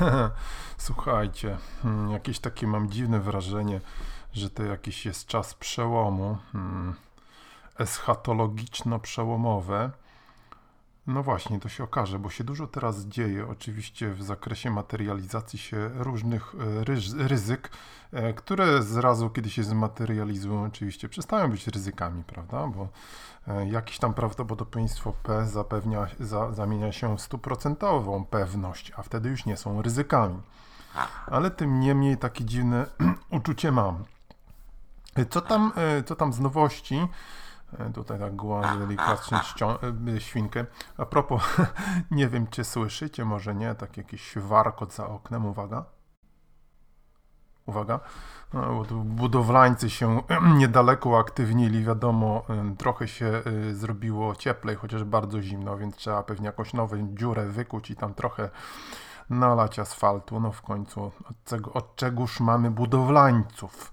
Słuchajcie, hmm, jakieś takie mam dziwne wrażenie, że to jakiś jest czas przełomu, hmm, eschatologiczno-przełomowe. No właśnie, to się okaże, bo się dużo teraz dzieje, oczywiście w zakresie materializacji się różnych e, ryzyk, e, które zrazu, kiedy się zmaterializują, oczywiście przestają być ryzykami, prawda? Bo e, jakieś tam prawdopodobieństwo P zapewnia, za, zamienia się w stuprocentową pewność, a wtedy już nie są ryzykami. Ale tym niemniej takie dziwne uczucie mam. Co tam, co tam z nowości? E, tutaj tak głos delikatnie e, świnkę. A propos, nie wiem czy słyszycie, może nie, tak jakiś warkot za oknem, uwaga. Uwaga. No, budowlańcy się niedaleko uaktywnili, wiadomo, e, trochę się zrobiło cieplej, chociaż bardzo zimno, więc trzeba pewnie jakąś nową dziurę wykuć i tam trochę nalać asfaltu. No w końcu od, czego, od czegoż mamy budowlańców.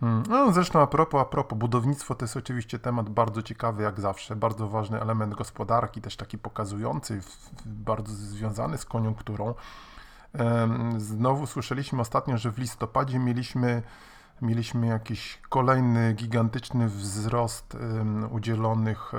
Hmm. No, zresztą a propos, a propos, budownictwo to jest oczywiście temat bardzo ciekawy jak zawsze, bardzo ważny element gospodarki, też taki pokazujący, bardzo związany z koniunkturą. Znowu słyszeliśmy ostatnio, że w listopadzie mieliśmy, mieliśmy jakiś kolejny gigantyczny wzrost udzielonych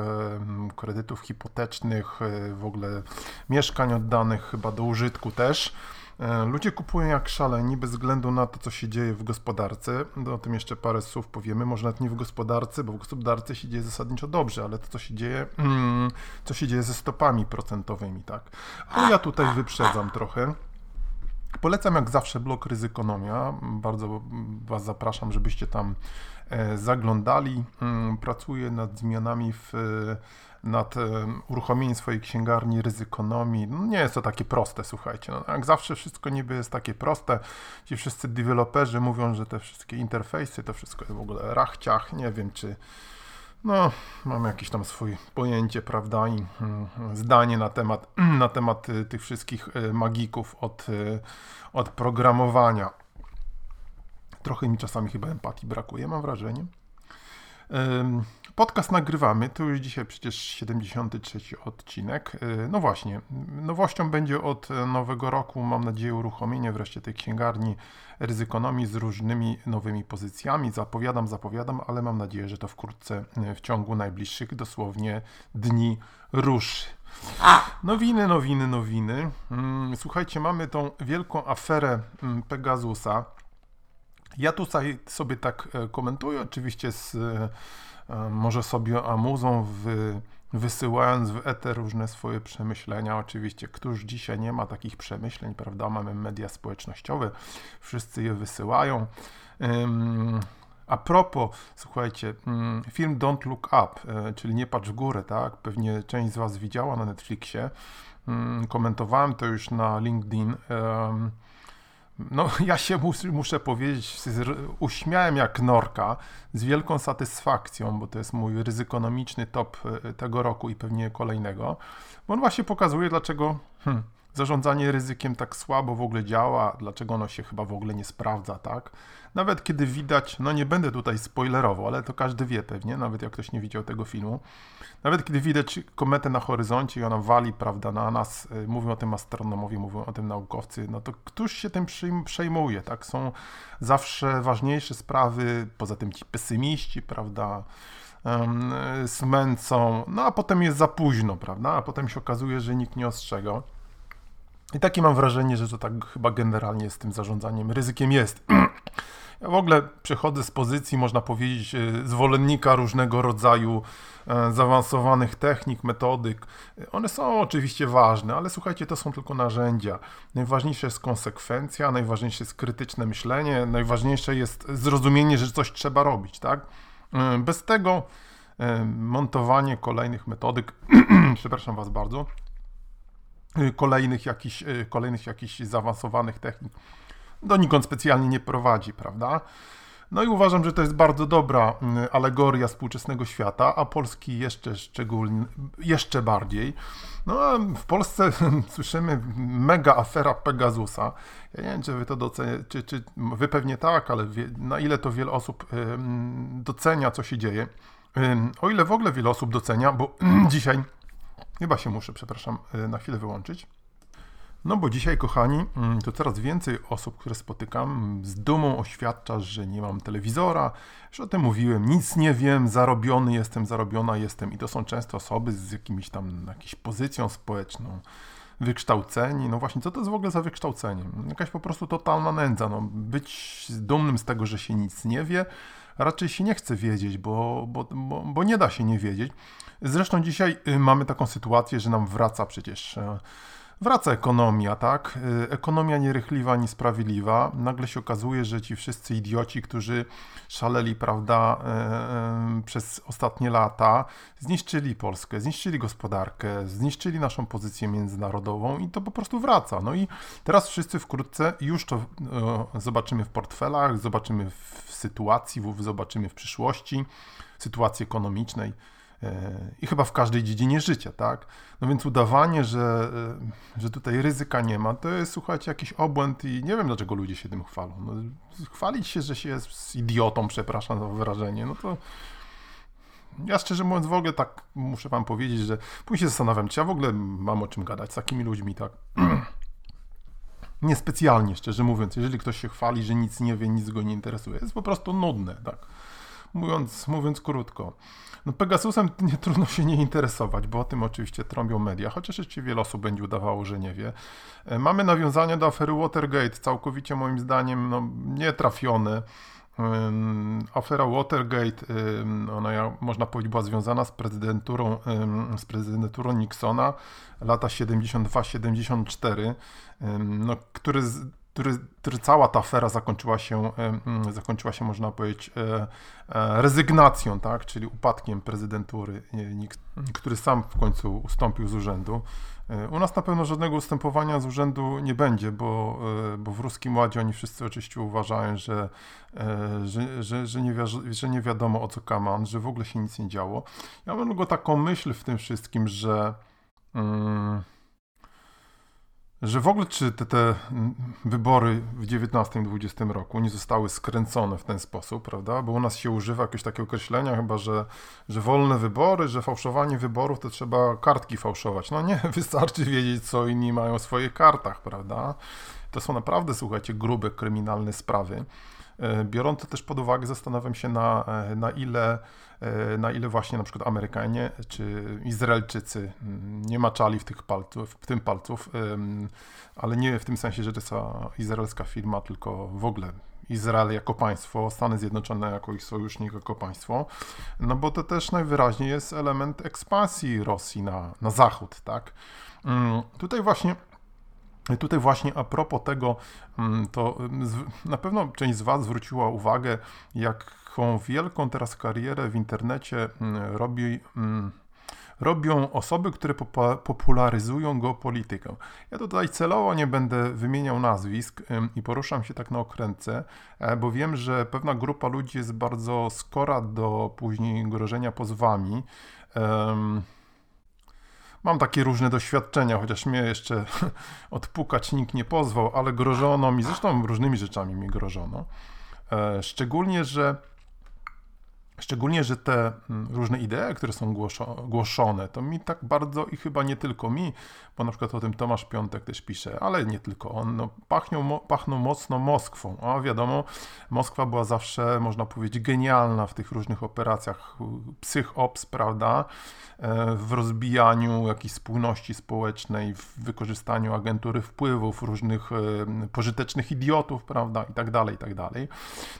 kredytów hipotecznych, e, w ogóle mieszkań oddanych chyba do użytku też. E, ludzie kupują jak szaleni bez względu na to, co się dzieje w gospodarce. O tym jeszcze parę słów powiemy. Może nawet nie w gospodarce, bo w gospodarce się dzieje zasadniczo dobrze, ale to, co się dzieje, mm, co się dzieje ze stopami procentowymi, tak. Ale ja tutaj wyprzedzam trochę. Polecam jak zawsze blog Ryzykonomia. Bardzo Was zapraszam, żebyście tam e, zaglądali. Mm, pracuję nad zmianami w nad uruchomieniem swojej księgarni ryzykonomii. No nie jest to takie proste, słuchajcie. No, jak zawsze wszystko niby jest takie proste. Ci wszyscy deweloperzy mówią, że te wszystkie interfejsy, to wszystko jest w ogóle rachciach. Nie wiem, czy no, mam jakieś tam swoje pojęcie, prawda, i mm, zdanie na temat, na temat y, tych wszystkich y, magików od, y, od programowania. Trochę mi czasami chyba empatii brakuje, mam wrażenie. Podcast nagrywamy, to już dzisiaj przecież 73 odcinek. E, no właśnie, nowością będzie od nowego roku, mam nadzieję, uruchomienie wreszcie tej księgarni ryzykonomii z różnymi nowymi pozycjami. Zapowiadam, zapowiadam, ale mam nadzieję, że to wkrótce e, w ciągu najbliższych dosłownie dni ruszy. Nowiny, nowiny, nowiny. Mm, słuchajcie, mamy tą wielką aferę mm, Pegasusa. Ja tutaj sobie tak e, komentuję, oczywiście z może sobie amuzą wy, wysyłając w eter różne swoje przemyślenia. Oczywiście, któż dzisiaj nie ma takich przemyśleń, prawda? Mamy media społecznościowe, wszyscy je wysyłają. A propos, słuchajcie, mm, film Don't Look Up, e, czyli Nie patrz w górę, tak? Pewnie część z Was widziała na Netflixie. Mm, komentowałem to już na LinkedIn. No, ja się mus, muszę powiedzieć, uśmiałem jak norka z wielką satysfakcją, bo to jest mój ryzykonomiczny top e, tego roku i pewnie kolejnego. Bo on właśnie pokazuje, dlaczego hmm, zarządzanie ryzykiem tak słabo w ogóle działa, dlaczego ono się chyba w ogóle nie sprawdza, tak? Nawet kiedy widać, no nie będę tutaj spoilerował, ale to każdy wie pewnie, nawet jak ktoś nie widział tego filmu. Nawet kiedy widać kometę na horyzoncie i ona wali, prawda, na nas, y, mówią o tym astronomowie, mówią o tym naukowcy, no to któż się tym przejmuje, tak? Są zawsze ważniejsze sprawy, poza tym ci pesymiści, prawda, smęcą, no a potem jest za późno, prawda, a potem się okazuje, że nikt nie ostrzegał. I takie mam wrażenie, że to tak chyba generalnie z tym zarządzaniem ryzykiem jest. Ja w ogóle przechodzę z pozycji, można powiedzieć, e, zwolennika różnego rodzaju e, zaawansowanych technik, metodyk. One są oczywiście ważne, ale słuchajcie, to są tylko narzędzia. Najważniejsza jest konsekwencja, najważniejsze jest krytyczne myślenie, najważniejsze jest zrozumienie, że coś trzeba robić, tak? E, bez tego montowanie kolejnych metodyk, przepraszam Was bardzo, kolejnych jakichś, kolejnych jakichś zaawansowanych technik donikąd specjalnie nie prowadzi, prawda? No i uważam, że to jest bardzo dobra mm, alegoria współczesnego świata, a Polski jeszcze szczególnie, jeszcze bardziej. No a w Polsce słyszymy mega afera Pegasusa. Ja nie wiem, czy wy to doceniacie, czy, czy wy pewnie tak, ale wie, na ile to wiele osób docenia, co się dzieje. O ile w ogóle wiele osób docenia, bo dzisiaj chyba się muszę, przepraszam, y, na chwilę wyłączyć. No bo dzisiaj, kochani, mm, to coraz więcej osób, które spotykam, z dumą oświadcza, że nie mam telewizora, że o tym mówiłem, nic nie wiem, zarobiony jestem, zarobiona jestem. I to są często osoby z jakimś tam, jakąś pozycją społeczną, wykształceni. No właśnie, co to jest w ogóle za wykształcenie? Jakaś po prostu totalna nędza. No, być dumnym z tego, że się nic nie wie, raczej się nie chce wiedzieć, bo, bo, bo, bo nie da się nie wiedzieć. Zresztą dzisiaj y, mamy taką sytuację, że nam wraca przecież e, Wraca ekonomia, tak? Y, ekonomia nierychliwa, niesprawiedliwa. Nagle się okazuje, że ci wszyscy idioci, którzy szaleli, prawda, e, e, przez ostatnie lata, zniszczyli Polskę, zniszczyli gospodarkę, zniszczyli naszą pozycję międzynarodową i to po prostu wraca. No i teraz wszyscy wkrótce już to e, zobaczymy w portfelach, zobaczymy w sytuacji, zobaczymy w przyszłości, sytuacji ekonomicznej i chyba w każdej dziedzinie życia, tak? No więc udawanie, że, że tutaj ryzyka nie ma, to jest, słuchajcie, jakiś obłęd i nie wiem, dlaczego ludzie się tym chwalą. No, chwalić się, że się jest idiotą, przepraszam za wyrażenie, no to ja szczerze mówiąc w ogóle tak muszę wam powiedzieć, że później się zastanawiam, czy ja w ogóle mam o czym gadać z takimi ludźmi, tak? Niespecjalnie, szczerze mówiąc, jeżeli ktoś się chwali, że nic nie wie, nic go nie interesuje, jest po prostu nudne, tak? Mówiąc, mówiąc krótko. No Pegasusem nie trudno się nie interesować, bo o tym oczywiście trąbią media, chociaż jeszcze wiele osób będzie udawało, że nie wie. E, mamy nawiązania do afery Watergate, całkowicie moim zdaniem no, nietrafione. Afera Watergate, ona można powiedzieć była związana z prezydenturą, z prezydenturą Nixona lata 72-74, no, który który, który cała ta afera zakończyła się, zakończyła się można powiedzieć, e, e, rezygnacją, tak? czyli upadkiem prezydentury, który sam w końcu ustąpił z urzędu. E, u nas na pewno żadnego ustępowania z urzędu nie będzie, bo, bo w Ruskim Ładzie oni wszyscy oczywiście uważają, że, że, że, że, nie, wi że nie wiadomo o co kaman, że w ogóle się nic nie działo. Ja mam tylko taką myśl w tym wszystkim, że. Mm, że w ogóle czy te, te wybory w 19-20 roku nie zostały skręcone w ten sposób, prawda? Bo u nas się używa jakiegoś takiego określenia chyba, że, że wolne wybory, że fałszowanie wyborów to trzeba kartki fałszować. No nie, wystarczy wiedzieć, co inni mają w swoich kartach, prawda? To są naprawdę, słuchajcie, grube kryminalne sprawy. E, biorąc to też pod uwagę, zastanawiam się na, e, na ile e, na ile właśnie na przykład Amerykanie czy Izraelczycy mm, nie maczali w, tych palców, w tym palców, ale nie w tym sensie, że to jest izraelska firma, tylko w ogóle Izrael jako państwo, Stany Zjednoczone jako ich sojusznik, jako państwo, no bo to też najwyraźniej jest element ekspansji Rosji na, na zachód, tak? Mm, tutaj właśnie Tutaj właśnie a propos tego, mm, to mm, na pewno część z Was zwróciła uwagę, jaką wielką teraz karierę w internecie mm, robi robią osoby, które popularyzują geopolitykę. Ja tutaj celowo nie będę wymieniał nazwisk i poruszam się tak na okrętce, e, bo wiem, że pewna grupa ludzi jest bardzo skora do później grożenia pozwami. Mam takie różne doświadczenia, chociaż mnie jeszcze odpukać nikt nie pozwał, ale grożono mi, zresztą różnymi rzeczami mi grożono. E, szczególnie, że Szczególnie, że te mm, różne idee, które są głoszone, to mi tak bardzo i chyba nie tylko mi, bo na przykład o tym Tomasz Piątek też pisze, ale nie tylko on, no, pachną, mocno Moskwą. A wiadomo, Moskwa była zawsze, można powiedzieć, genialna w tych różnych operacjach psychops, prawda, e, w rozbijaniu jakiejś spójności społecznej, w wykorzystaniu agentury wpływów, różnych e, pożytecznych idiotów, prawda, i tak dalej, i tak dalej.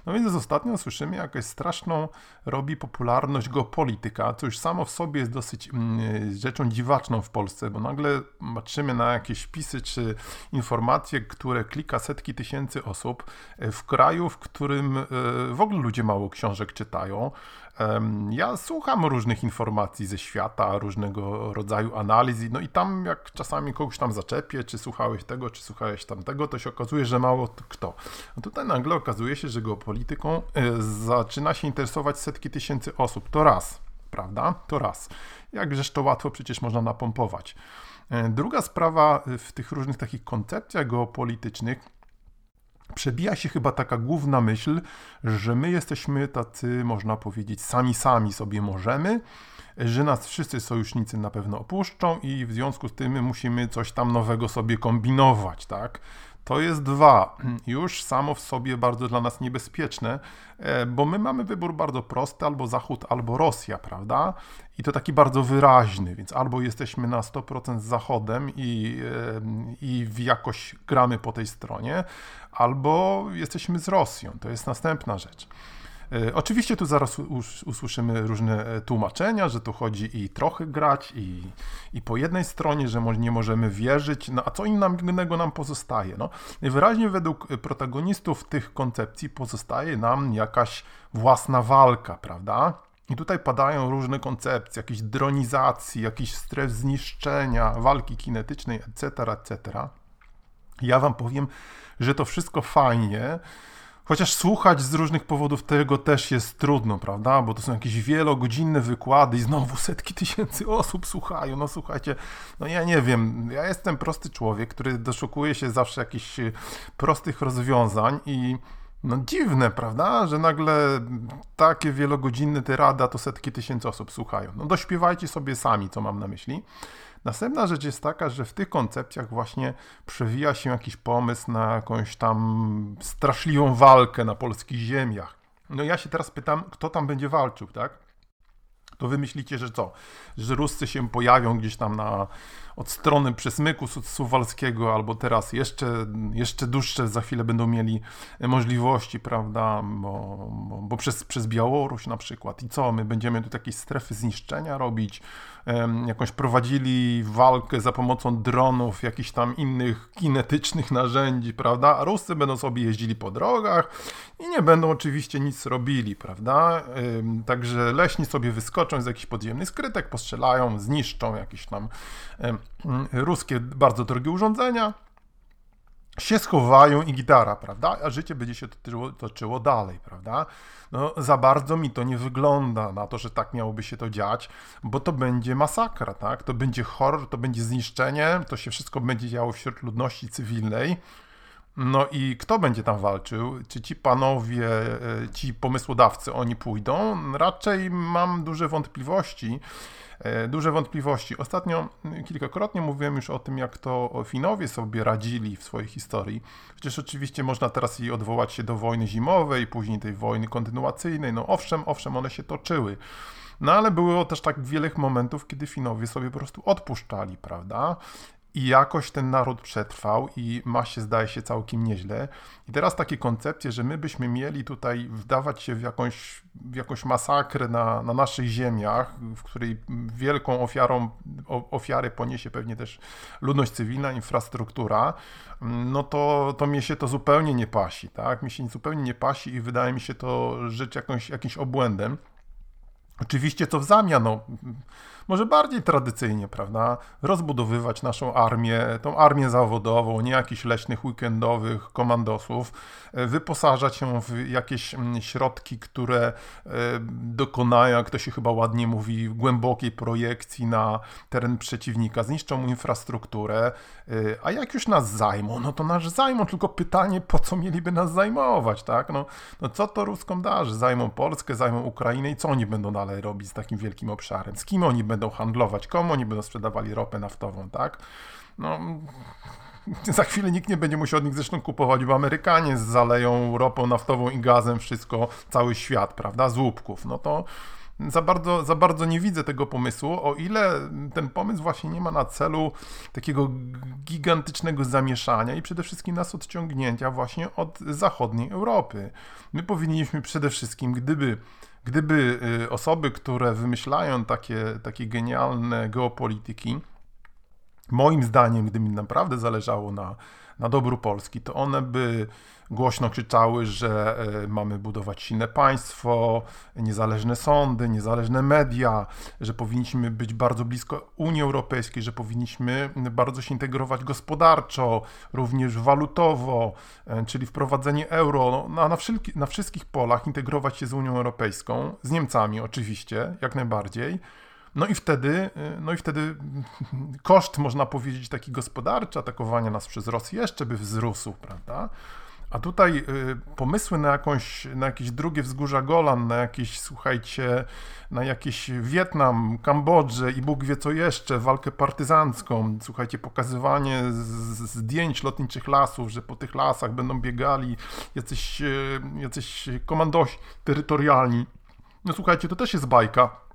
No więc ostatnio słyszymy jakąś straszną robi popularność geopolityka, co już samo w sobie jest dosyć mm, rzeczą dziwaczną w Polsce, bo nagle patrzymy na jakieś wpisy czy informacje, które klika setki tysięcy osób e, w kraju, w którym e, w ogóle ludzie mało książek czytają, Ja słucham różnych informacji ze świata, różnego rodzaju analiz, no i tam jak czasami kogoś tam zaczepię, czy słuchałeś tego, czy słuchałeś tamtego, to się okazuje, że mało kto. No tutaj nagle okazuje się, że geopolityką e, zaczyna się interesować setki tysięcy osób. To raz, prawda? To raz. Jakżeż to łatwo przecież można napompować. E, druga sprawa w tych różnych takich koncepcjach geopolitycznych przebija się chyba taka główna myśl, że my jesteśmy tacy, można powiedzieć, sami sami sobie możemy, że nas wszyscy sojusznicy na pewno opuszczą i w związku z tym musimy coś tam nowego sobie kombinować, tak? To jest dwa, już samo w sobie bardzo dla nas niebezpieczne, e, bo my mamy wybór bardzo prosty, albo Zachód, albo Rosja, prawda? I to taki bardzo wyraźny, więc albo jesteśmy na 100% z Zachodem i, e, i jakoś gramy po tej stronie, albo jesteśmy z Rosją. To jest następna rzecz. E, oczywiście tu zaraz usłyszymy różne e, tłumaczenia, że tu chodzi i trochę grać, i, i po jednej stronie, że nie możemy wierzyć, no a co innego nam pozostaje? No, wyraźnie według protagonistów tych koncepcji pozostaje nam jakaś własna walka, prawda? I tutaj padają różne koncepcje, jakieś dronizacji, jakiś stref zniszczenia, walki kinetycznej, etc., etc. Ja wam powiem, że to wszystko fajnie, Chociaż słuchać z różnych powodów tego też jest trudno, prawda? Bo to są jakieś wielogodzinne wykłady i znowu setki tysięcy osób słuchają. No słuchajcie, no ja nie wiem, ja jestem prosty człowiek, który doszukuje się zawsze jakichś e, prostych rozwiązań i no dziwne, prawda, że nagle takie wielogodzinne te rada to setki tysięcy osób słuchają. No dośpiewajcie sobie sami, co mam na myśli. Następna rzecz jest taka, że w tych koncepcjach właśnie przewija się jakiś pomysł na jakąś tam straszliwą walkę na polskich ziemiach. No ja się teraz pytam, kto tam będzie walczył, tak? To wy myślicie, że co? Że Ruscy się pojawią gdzieś tam na, od strony przesmyku suwalskiego, albo teraz jeszcze, jeszcze dłuższe za chwilę będą mieli możliwości, prawda? Bo, bo, bo przez, przez Białoruś na przykład. I co? My będziemy tu jakieś strefy zniszczenia robić? jakąś prowadzili walkę za pomocą dronów, jakichś tam innych kinetycznych narzędzi, prawda? A Ruscy będą sobie jeździli po drogach i nie będą oczywiście nic robili, prawda? Także leśni sobie wyskoczą z jakichś podziemnych skrytek, postrzelają, zniszczą jakieś tam ruskie bardzo drogie urządzenia się schowają i gitara, prawda? A życie będzie się toczyło, toczyło dalej, prawda? No, za bardzo mi to nie wygląda na to, że tak miałoby się to dziać, bo to będzie masakra, tak? To będzie horror, to będzie zniszczenie, to się wszystko będzie działo wśród ludności cywilnej. No i kto będzie tam walczył? Czy ci panowie, e, ci pomysłodawcy, oni pójdą? Raczej mam duże wątpliwości. E, duże wątpliwości. Ostatnio kilkakrotnie mówiłem już o tym, jak to Finowie sobie radzili w swojej historii. Przecież oczywiście można teraz i odwołać się do wojny zimowej, później tej wojny kontynuacyjnej. No owszem, owszem, one się toczyły. No ale było też tak wiele momentów, kiedy Finowie sobie po prostu odpuszczali, prawda? I jakoś ten naród przetrwał i ma się, zdaje się, całkiem nieźle. I teraz takie koncepcje, że my byśmy mieli tutaj wdawać się w jakąś, w jakąś masakrę na, na naszych ziemiach, w której wielką ofiarą, ofiary poniesie pewnie też ludność cywilna, infrastruktura, no to, to się to zupełnie nie pasi, tak? Mi się zupełnie nie pasi i wydaje mi się to rzecz jakąś, jakimś obłędem. Oczywiście to w zamian, no, może bardziej tradycyjnie, prawda, rozbudowywać naszą armię, tą armię zawodową, nie jakichś leśnych weekendowych komandosów, e, wyposażać ją w jakieś mm, środki, które e, dokonają, jak to się chyba ładnie mówi, głębokiej projekcji na teren przeciwnika, zniszczą mu infrastrukturę, e, a jak już nas zajmą, no to nas zajmą, tylko pytanie, po co mieliby nas zajmować, tak, no, no co to Ruskom darzy, zajmą Polskę, zajmą Ukrainę i co oni będą dalej robić z takim wielkim obszarem, z kim oni będą handlować, komu oni będą sprzedawali ropę naftową, tak? No, za chwilę nikt nie będzie musiał od nich zresztą kupować, bo Amerykanie zaleją ropą naftową i gazem wszystko, cały świat, prawda, z łupków. No to za bardzo, za bardzo nie widzę tego pomysłu, o ile ten pomysł właśnie nie ma na celu takiego gigantycznego zamieszania i przede wszystkim nas odciągnięcia właśnie od zachodniej Europy. My powinniśmy przede wszystkim, gdyby Gdyby y, osoby, które wymyślają takie, takie genialne geopolityki, moim zdaniem, gdyby mi naprawdę zależało na, na dobru Polski, to one by głośno krzyczały, że e, mamy budować silne państwo, niezależne sądy, niezależne media, że powinniśmy być bardzo blisko Unii Europejskiej, że powinniśmy bardzo się integrować gospodarczo, również walutowo, e, czyli wprowadzenie euro, no, na, wszelki, na wszystkich polach integrować się z Unią Europejską, z Niemcami oczywiście, jak najbardziej. No i wtedy, e, no i wtedy koszt, można powiedzieć, taki gospodarczy atakowania nas przez Rosję jeszcze by wzrósł, prawda? A tutaj y, pomysły na, jakąś, na jakieś drugie wzgórza Golan, na jakieś, słuchajcie, na jakiś Wietnam, Kambodżę i Bóg wie co jeszcze, walkę partyzancką, słuchajcie, pokazywanie zdjęć lotniczych lasów, że po tych lasach będą biegali jacyś, y, jacyś komandosi terytorialni. No słuchajcie, to też jest bajka.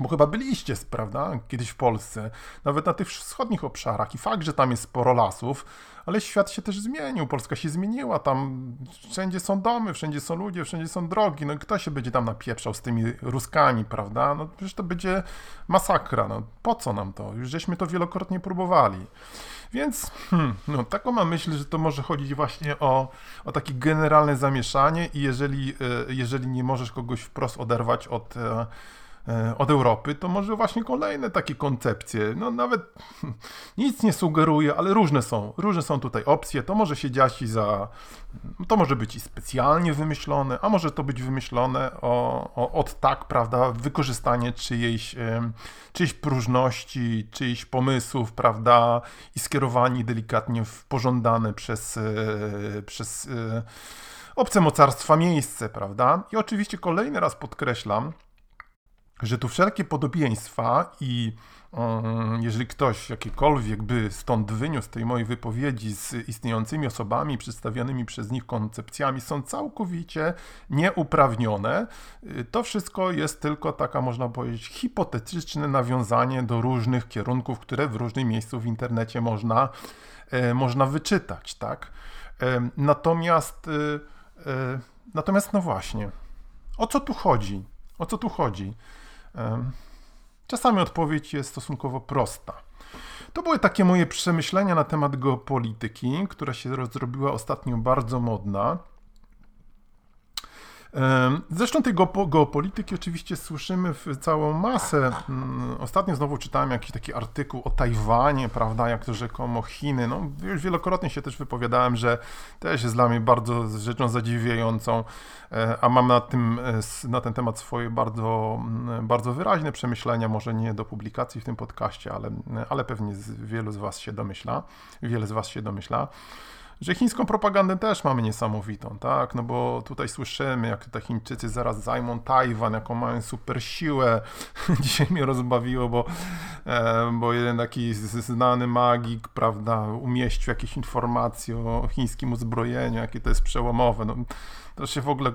Bo chyba byliście, prawda, kiedyś w Polsce, nawet na tych wschodnich obszarach. I fakt, że tam jest sporo lasów, ale świat się też zmienił, Polska się zmieniła, tam wszędzie są domy, wszędzie są ludzie, wszędzie są drogi, no kto się będzie tam napieprzał z tymi Ruskami, prawda, no przecież to będzie masakra, no po co nam to, już żeśmy to wielokrotnie próbowali. Więc hmm, no, taką mam myśl, że to może chodzić właśnie o, o takie generalne zamieszanie i jeżeli, e, jeżeli nie możesz kogoś wprost oderwać od E, od Europy, to może właśnie kolejne takie koncepcje, no nawet nic nie sugeruje, ale różne są, różne są tutaj opcje, to może się dziać i za, to może być i specjalnie wymyślone, a może to być wymyślone o, o, od tak, prawda, wykorzystanie czyjejś, czyjejś próżności, czyichś pomysłów, prawda, i skierowanie delikatnie w pożądane przez, e, przez e, obce mocarstwa miejsce, prawda. I oczywiście kolejny raz podkreślam, że tu wszelkie podobieństwa i um, jeżeli ktoś jakiekolwiek by stąd wyniósł tej mojej wypowiedzi z istniejącymi osobami, przedstawionymi przez nich koncepcjami, są całkowicie nieuprawnione. Y, to wszystko jest tylko taka, można powiedzieć, hipotetyczne nawiązanie do różnych kierunków, które w różnym miejscu w internecie można, e, można wyczytać, tak? E, natomiast, e, e natomiast, no właśnie, o co tu chodzi? O co tu chodzi? Czasami odpowiedź jest stosunkowo prosta. To były takie moje przemyślenia na temat geopolityki, która się zrobiła ostatnio bardzo modna. Zresztą tej geopolityki oczywiście słyszymy w całą masę. Mm, ostatnio znowu czytałem jakiś taki artykuł o Tajwanie, prawda, jak to rzekomo Chiny. No, już wielokrotnie się też wypowiadałem, że też jest dla mnie bardzo rzeczą zadziwiającą, e, a mam na, tym, e, na ten temat swoje bardzo, mm, bardzo wyraźne przemyślenia, może nie do publikacji w tym podcaście, ale, ale pewnie wielu z Was się domyśla, wiele z Was się domyśla że chińską propagandę też mamy niesamowitą, tak? No bo tutaj słyszymy, jak te Chińczycy zaraz zajmą Tajwan, jaką mają super siłę. Dzisiaj mnie rozbawiło, bo, e, bo jeden taki znany magik, prawda, umieścił jakieś informacje o chińskim uzbrojeniu, jakie to jest przełomowe. No, to się w ogóle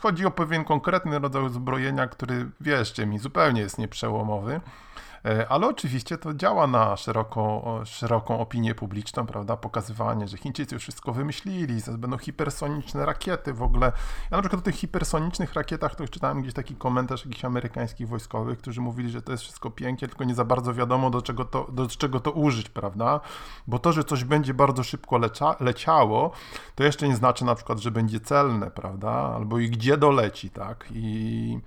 chodzi o pewien konkretny rodzaj uzbrojenia, który, wierzcie mi, zupełnie jest nieprzełomowy. E, ale oczywiście to działa na szeroką, szeroką opinię publiczną, prawda? Pokazywanie, że Chińczycy już wszystko wymyślili, że będą hipersoniczne rakiety w ogóle. Ja na przykład o tych hipersonicznych rakietach to czytałem gdzieś taki komentarz jakichś amerykańskich wojskowych, którzy mówili, że to jest wszystko pięknie, tylko nie za bardzo wiadomo do czego to, do czego to użyć, prawda? Bo to, że coś będzie bardzo szybko lecia, leciało, to jeszcze nie znaczy na przykład, że będzie celne, prawda? Albo i gdzie doleci, tak? I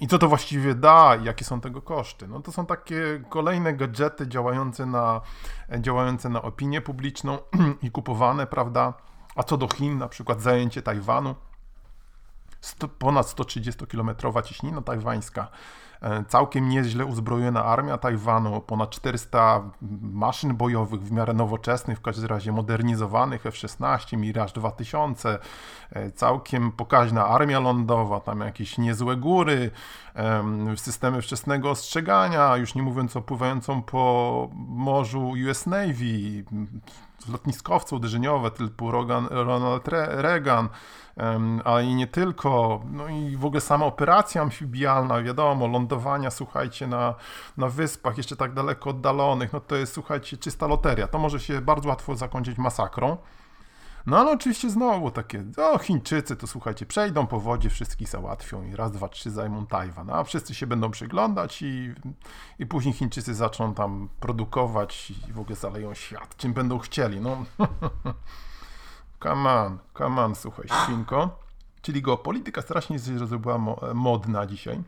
i co to właściwie da i jakie są tego koszty? No to są takie kolejne gadżety działające na, działające na opinię publiczną i kupowane, prawda? A co do Chin, na przykład zajęcie Tajwanu, ponad 130-kilometrowa ciśnina tajwańska, E, całkiem nieźle uzbrojona armia Tajwanu, ponad 400 maszyn bojowych w miarę nowoczesnych, w każdym razie modernizowanych F-16, Mirage 2000, e, całkiem pokaźna armia lądowa, tam jakieś niezłe góry, systemy wczesnego ostrzegania, już nie mówiąc o pływającą po morzu US Navy, lotniskowce uderzeniowe typu Ronald Reagan, ale i nie tylko. No i w ogóle sama operacja amfibialna, wiadomo, lądowania, słuchajcie, na, na wyspach jeszcze tak daleko oddalonych, no to jest, słuchajcie, czysta loteria. To może się bardzo łatwo zakończyć masakrą. No ale oczywiście znowu takie, o Chińczycy to słuchajcie, przejdą po wodzie, wszystkich załatwią i raz, dwa, trzy zajmą Tajwan, a wszyscy się będą przyglądać i, i później Chińczycy zaczną tam produkować i w ogóle zaleją świat, czym będą chcieli, no. come on, come on, słuchaj, świnko. Czyli geopolityka strasznie się zrobiła modna dzisiaj.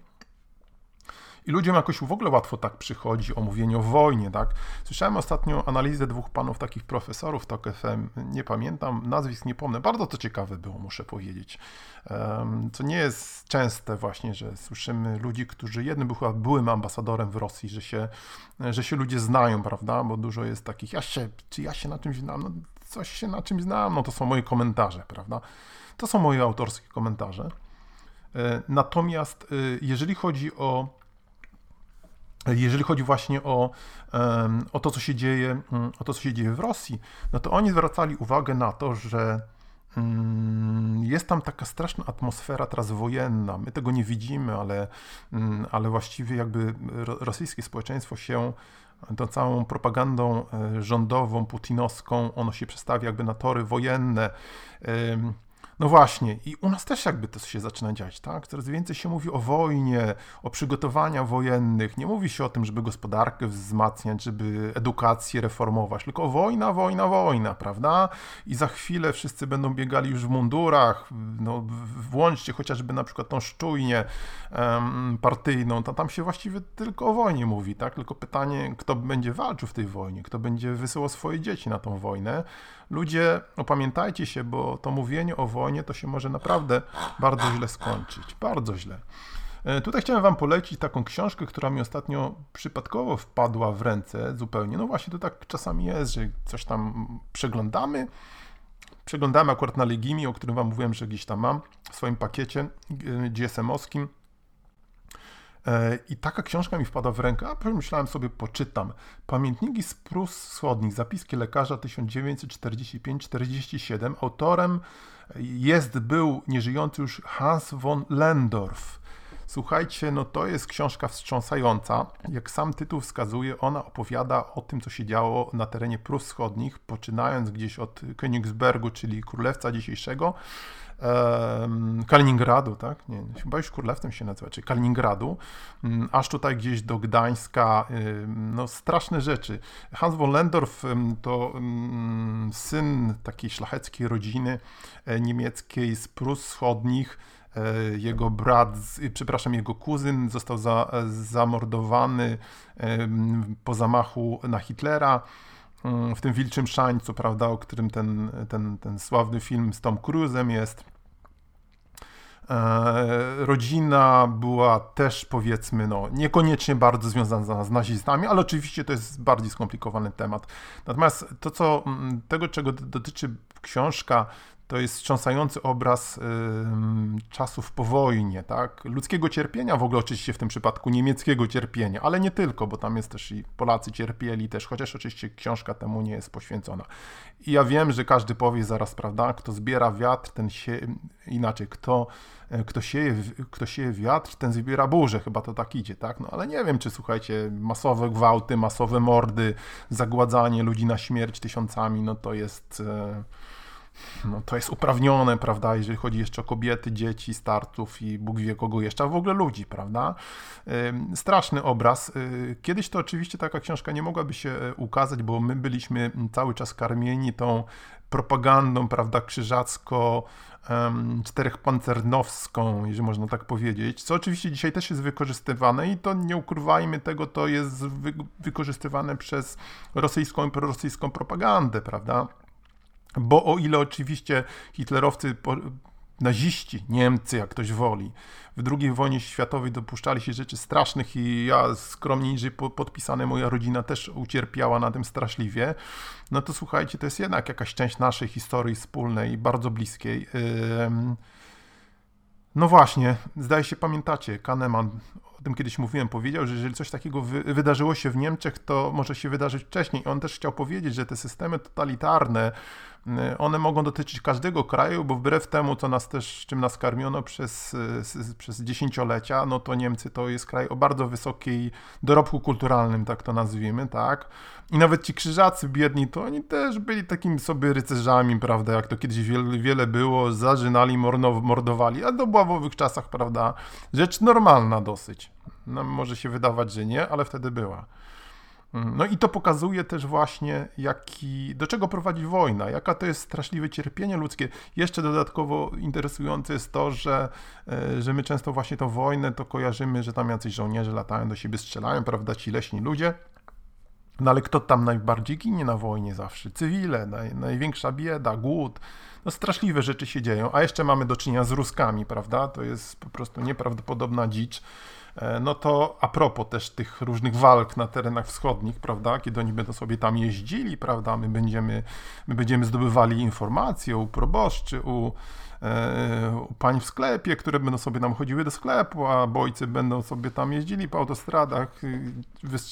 I ludziom jakoś w ogóle łatwo tak przychodzi o mówienie o wojnie, tak? Słyszałem ostatnio analizę dwóch panów takich profesorów TOK FM, nie pamiętam, nazwisk nie pomnę. Bardzo to ciekawe było, muszę powiedzieć. Co nie jest częste właśnie, że słyszymy ludzi, którzy jednym był chyba byłym ambasadorem w Rosji, że się, że się ludzie znają, prawda? Bo dużo jest takich, ja się, czy ja się na czymś znam? No, coś się na czymś znam, no to są moje komentarze, prawda? To są moje autorskie komentarze. E, natomiast e, jeżeli chodzi o jeżeli chodzi właśnie o, o to, co się dzieje, mm, o to, co się dzieje w Rosji, no to oni zwracali uwagę na to, że mm, jest tam taka straszna atmosfera teraz wojenna. My tego nie widzimy, ale, mm, ale właściwie jakby rosyjskie społeczeństwo się tą całą propagandą e, rządową, putinowską, ono się przestawia jakby na tory wojenne. No właśnie, i u nas też jakby to się zaczyna dziać, tak? Coraz więcej się mówi o wojnie, o przygotowaniach wojennych. Nie mówi się o tym, żeby gospodarkę wzmacniać, żeby edukację reformować, tylko wojna, wojna, wojna, prawda? I za chwilę wszyscy będą biegali już w mundurach, no włączcie chociażby na przykład tą szczujnię partyjną, to tam się właściwie tylko o wojnie mówi, tak? Tylko pytanie, kto będzie walczył w tej wojnie, kto będzie wysyłał swoje dzieci na tą wojnę. Ludzie, opamiętajcie się, bo to mówienie o wojnie to się może naprawdę bardzo źle skończyć. Bardzo źle. E, tutaj chciałem Wam polecić taką książkę, która mi ostatnio przypadkowo wpadła w ręce zupełnie. No właśnie, to tak czasami jest, że coś tam przeglądamy. Przeglądamy akurat na Legimi, o którym Wam mówiłem, że gdzieś tam mam w swoim pakiecie GSM-owskim. E, I taka książka mi wpada w rękę, a pomyślałem sobie, poczytam. Pamiętniki z Prus Wschodnich, zapiski lekarza 1945-47. Autorem jest, był nieżyjący już Hans von Lendorf. Słuchajcie, no to jest książka wstrząsająca. Jak sam tytuł wskazuje, ona opowiada o tym, co się działo na terenie Prus Wschodnich, poczynając gdzieś od Königsbergu, czyli królewca dzisiejszego, Kaliningradu, tak? Nie, chyba już Królewcem się nazywa, czyli Kaliningradu, mm, aż tutaj gdzieś do Gdańska, no straszne rzeczy. Hans von Lendorf to syn takiej szlacheckiej rodziny e, niemieckiej z Prus Wschodnich, jego brat, przepraszam, jego kuzyn został za, zamordowany po zamachu na Hitlera. Mm, w tym Wilczym Szańcu, prawda, o którym ten, ten, ten sławny film z Tom Cruise'em jest. E, rodzina była też powiedzmy, no, niekoniecznie bardzo związana z nazistami, ale oczywiście to jest bardziej skomplikowany temat. Natomiast to, co mm, tego, czego dotyczy książka, to jest wstrząsający obraz y, czasów po wojnie, tak? Ludzkiego cierpienia, w ogóle oczywiście w tym przypadku niemieckiego cierpienia, ale nie tylko, bo tam jest też i Polacy cierpieli też, chociaż oczywiście książka temu nie jest poświęcona. I ja wiem, że każdy powie zaraz, prawda, kto zbiera wiatr, ten się, inaczej, kto, e, kto, sieje, kto sieje wiatr, ten zbiera burzę, chyba to tak idzie, tak? No ale nie wiem, czy słuchajcie, masowe gwałty, masowe mordy, zagładzanie ludzi na śmierć tysiącami, no to jest... E, no, to jest uprawnione, prawda, jeżeli chodzi jeszcze o kobiety, dzieci, starców i Bóg wie kogo jeszcze, a w ogóle ludzi, prawda. Straszny obraz. Y, kiedyś to oczywiście taka książka nie mogłaby się e, ukazać, bo my byliśmy cały czas karmieni tą propagandą, prawda, krzyżacko, czterechpancernowską, jeżeli można tak powiedzieć, co oczywiście dzisiaj też jest wykorzystywane i to nie ukrywajmy tego, to jest wy wykorzystywane przez rosyjską i prorosyjską propagandę, prawda. Bo o ile oczywiście hitlerowcy, naziści, Niemcy, jak ktoś woli, w II wojnie światowej dopuszczali się rzeczy strasznych i ja skromnie niżej podpisane, moja rodzina też ucierpiała na tym straszliwie, no to słuchajcie, to jest jednak jakaś część naszej historii wspólnej, bardzo bliskiej. No właśnie, zdaje się, pamiętacie, Kahneman o tym kiedyś mówiłem, powiedział, że jeżeli coś takiego wy, wydarzyło się w Niemczech, to może się wydarzyć wcześniej. On też chciał powiedzieć, że te systemy totalitarne, y, one mogą dotyczyć każdego kraju, bo wbrew temu, co nas też, czym nas karmiono przez, przez dziesięciolecia, no to Niemcy to jest kraj o bardzo wysokiej dorobku kulturalnym, tak to nazwijmy, tak? I nawet ci krzyżacy biedni, to oni też byli takimi sobie rycerzami, prawda, jak to kiedyś wiele, wiele było, zażynali, mordowali, a to była w owych czasach, prawda, rzecz normalna dosyć. No, może się wydawać, że nie, ale wtedy była. Mm, no i to pokazuje też właśnie, jaki, do czego prowadzi wojna, jaka to jest straszliwe cierpienie ludzkie. Jeszcze dodatkowo interesujące jest to, że, e, że my często właśnie tą wojnę to kojarzymy, że tam jacyś żołnierze latają do siebie, strzelają, prawda, ci leśni ludzie. No ale kto tam najbardziej ginie na wojnie zawsze? Cywile, naj, największa bieda, głód. No straszliwe rzeczy się dzieją, a jeszcze mamy do czynienia z Ruskami, prawda? To jest po prostu nieprawdopodobna dzicz. E, no to a propos też tych różnych walk na terenach wschodnich, prawda, kiedy oni będą sobie tam jeździli, prawda, my będziemy, my będziemy zdobywali informacje u proboszczy, u, e, u pań w sklepie, które będą sobie nam chodziły do sklepu, a bojcy będą sobie tam jeździli po autostradach, y,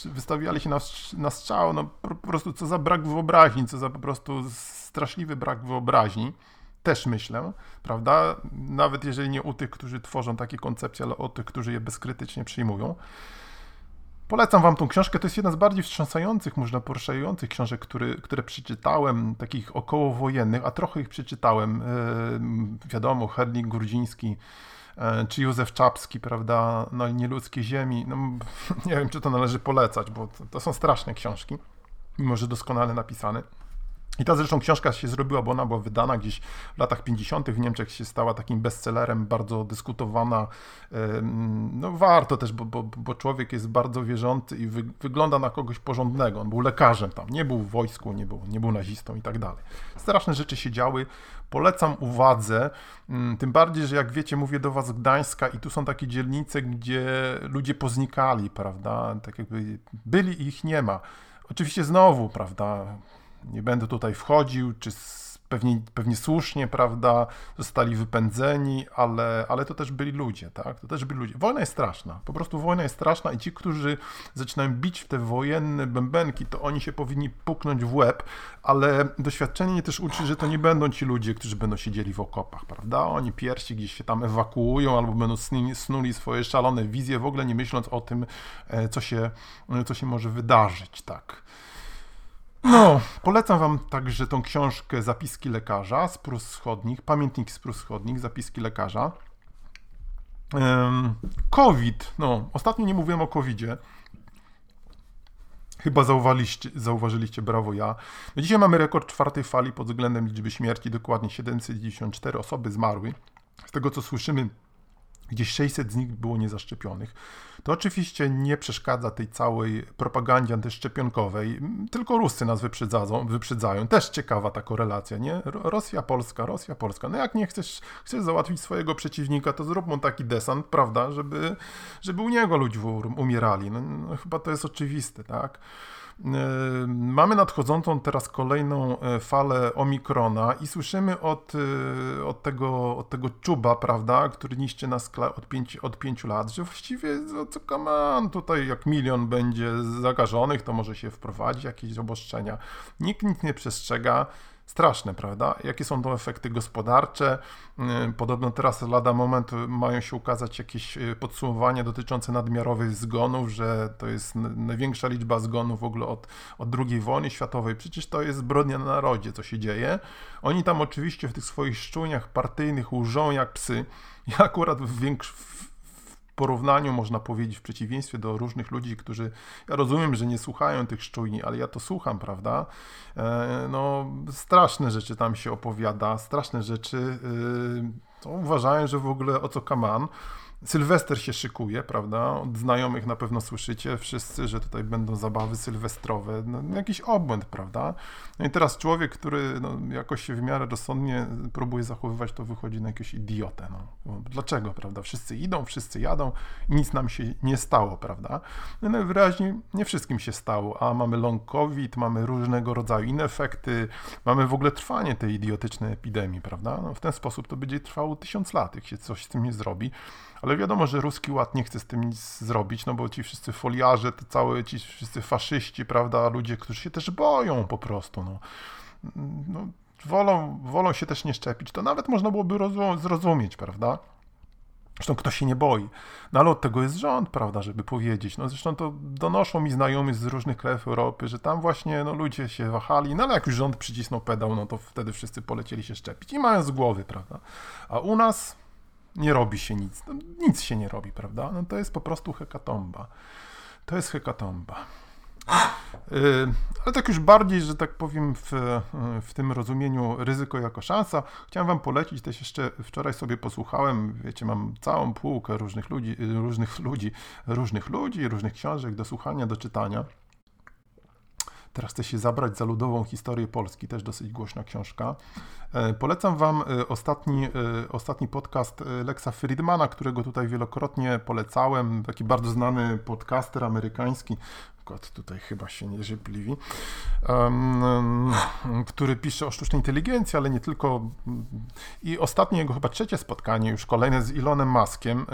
wystawiali się na, na strzał, no po, prostu co za brak wyobraźni, co za po prostu straszliwy brak wyobraźni też myślę, prawda? Nawet jeżeli nie u tych, którzy tworzą takie koncepcje, ale o tych, którzy je bezkrytycznie przyjmują. Polecam Wam tą książkę. To jest jedna z bardziej wstrząsających, można poruszających książek, który, które przeczytałem, takich okołowojennych, a trochę ich przeczytałem. Yy, wiadomo, Hednik Grudziński yy, czy Józef Czapski, prawda? No, Nieludzkie Ziemi. No, nie wiem, czy to należy polecać, bo to, to są straszne książki, mimo że doskonale napisane. I ta zresztą książka się zrobiła, bo ona była wydana gdzieś w latach 50. w Niemczech, się stała takim bestsellerem, bardzo dyskutowana. No warto też, bo, bo, bo człowiek jest bardzo wierzący i wy, wygląda na kogoś porządnego. On był lekarzem tam, nie był w wojsku, nie był, nie był nazistą i tak dalej. Straszne rzeczy się działy. Polecam uwadze, tym bardziej, że jak wiecie, mówię do was Gdańska i tu są takie dzielnice, gdzie ludzie poznikali, prawda? Tak jakby byli i ich nie ma. Oczywiście znowu, prawda, nie będę tutaj wchodził, czy pewnie, pewnie słusznie, prawda, zostali wypędzeni, ale, ale to też byli ludzie, tak? To też byli ludzie. Wojna jest straszna, po prostu wojna jest straszna i ci, którzy zaczynają bić w te wojenne bębenki, to oni się powinni puknąć w łeb, ale doświadczenie też uczy, że to nie będą ci ludzie, którzy będą siedzieli w okopach, prawda? Oni pierwsi gdzieś się tam ewakuują albo będą snuli, snuli swoje szalone wizje, w ogóle nie myśląc o tym, e, co się, co się może wydarzyć, tak? No, polecam Wam także tą książkę Zapiski lekarza z Prus Wschodnich, Pamiętnik z Prus Wschodnich, Zapiski lekarza. COVID, no, ostatnio nie mówiłem o COVIDzie. Chyba zauważyliście, zauważyliście, brawo ja. No dzisiaj mamy rekord czwartej fali pod względem liczby śmierci, dokładnie 794 osoby zmarły. Z tego co słyszymy, gdzieś 600 z nich było niezaszczepionych. To oczywiście nie przeszkadza tej całej propagandzie antyszczepionkowej, tylko Ruscy nas wyprzedzają, wyprzedzają. Też ciekawa ta korelacja, nie? Rosja, Polska, Rosja, Polska. No jak nie chcesz, chcesz załatwić swojego przeciwnika, to zrób mu taki desant, prawda, żeby, żeby u niego ludzie umierali. No, no chyba to jest oczywiste, tak? Mamy nadchodzącą teraz kolejną e, falę Omikrona i słyszymy od, e, od, tego, od tego czuba, prawda, który niszczy nas od, od pięciu lat, że właściwie co, co come tutaj jak milion będzie zakażonych, to może się wprowadzi jakieś obostrzenia. Nikt nic nie przestrzega. Straszne, prawda? Jakie są to efekty gospodarcze? Y, podobno teraz lada moment mają się ukazać jakieś y, podsumowania dotyczące nadmiarowych zgonów, że to jest największa liczba zgonów w ogóle od, od II wojny światowej. Przecież to jest zbrodnia na narodzie, co się dzieje. Oni tam oczywiście w tych swoich szczujniach partyjnych łżą jak psy. Ja akurat w, większ, porównaniu, można powiedzieć, w przeciwieństwie do różnych ludzi, którzy, ja rozumiem, że nie słuchają tych szczujni, ale ja to słucham, prawda? E, no, straszne rzeczy tam się opowiada, straszne rzeczy. To y, uważają, że w ogóle o co kaman. Sylwester się szykuje, prawda? Od znajomych na pewno słyszycie wszyscy, że tutaj będą zabawy sylwestrowe. No, jakiś obłęd, prawda? No i teraz człowiek, który no, jakoś się w miarę rozsądnie próbuje zachowywać, to wychodzi na jakiegoś idiotę. No. Dlaczego, prawda? Wszyscy idą, wszyscy jadą i nic nam się nie stało, prawda? No najwyraźniej nie wszystkim się stało, a mamy long covid, mamy różnego rodzaju inne efekty, mamy w ogóle trwanie tej idiotycznej epidemii, prawda? No, w ten sposób to będzie trwało tysiąc lat, jak się coś z tym nie zrobi. Ale wiadomo, że ruski ład nie chce z tym nic zrobić, no bo ci wszyscy foliarze, te całe, ci wszyscy faszyści, prawda, ludzie, którzy się też boją po prostu, no. no wolą, wolą się też nie szczepić, to nawet można byłoby zrozumieć, prawda? Zresztą kto się nie boi. No ale od tego jest rząd, prawda, żeby powiedzieć. No zresztą to donoszą mi znajomi z różnych krajów Europy, że tam właśnie no, ludzie się wahali, no ale jak już rząd przycisnął pedał, no to wtedy wszyscy polecieli się szczepić i mają z głowy, prawda. A u nas nie robi się nic. No, nic się nie robi, prawda. No to jest po prostu hekatomba. To jest hekatomba. Y, ale tak już bardziej, że tak powiem, w, w tym rozumieniu ryzyko jako szansa, chciałem Wam polecić, też jeszcze wczoraj sobie posłuchałem, wiecie, mam całą półkę różnych ludzi, różnych ludzi, różnych ludzi, różnych książek do słuchania, do czytania. Teraz chcę się zabrać za ludową historię Polski, też dosyć głośna książka. E, polecam Wam e, ostatni, e, ostatni podcast Lexa Friedmana, którego tutaj wielokrotnie polecałem. Taki bardzo znany podcaster amerykański, przykład tutaj chyba się nie żebliwi, um, który pisze o sztucznej inteligencji, ale nie tylko. I ostatnie jego chyba trzecie spotkanie, już kolejne z Elonem Muskiem.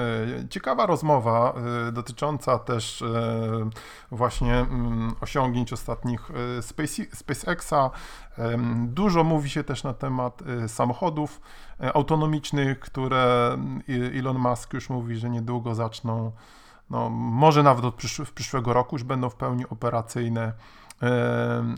E, ciekawa rozmowa e, dotycząca też e, właśnie mm, osiągnięć ostatnich SpaceXa. Dużo mówi się też na temat samochodów autonomicznych, które Elon Musk już mówi, że niedługo zaczną no, może nawet od przysz przyszłego roku już będą w pełni operacyjne.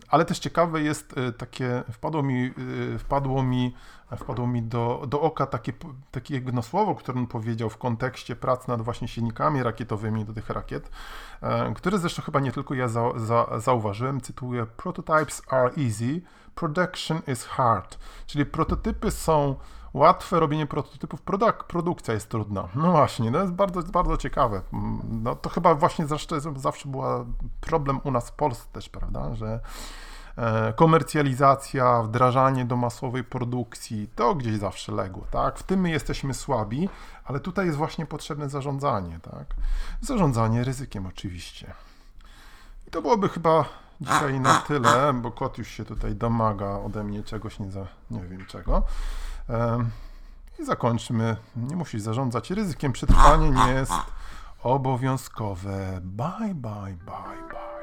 Ale też ciekawe jest e, takie, wpadło mi, e, wpadło mi, wpadło mi do, do oka takie, takie jedno słowo, które on powiedział w kontekście prac nad właśnie silnikami rakietowymi do tych rakiet, e, które zresztą chyba nie tylko ja za, za, zauważyłem, cytuję, prototypes are easy, production is hard, czyli prototypy są łatwe robienie prototypów, produk produkcja jest trudna. No właśnie, to jest bardzo, bardzo ciekawe. No to chyba właśnie zawsze, zawsze była problem u nas w Polsce też, prawda, że komercjalizacja, wdrażanie do masowej produkcji, to gdzieś zawsze legło, tak? W tym my jesteśmy słabi, ale tutaj jest właśnie potrzebne zarządzanie, tak? Zarządzanie ryzykiem oczywiście. I to byłoby chyba dzisiaj na tyle, bo kot już się tutaj domaga ode mnie czegoś, nie, za, nie wiem czego. I zakończmy. Nie musisz zarządzać ryzykiem. Przetrwanie nie jest obowiązkowe. Bye, bye, bye.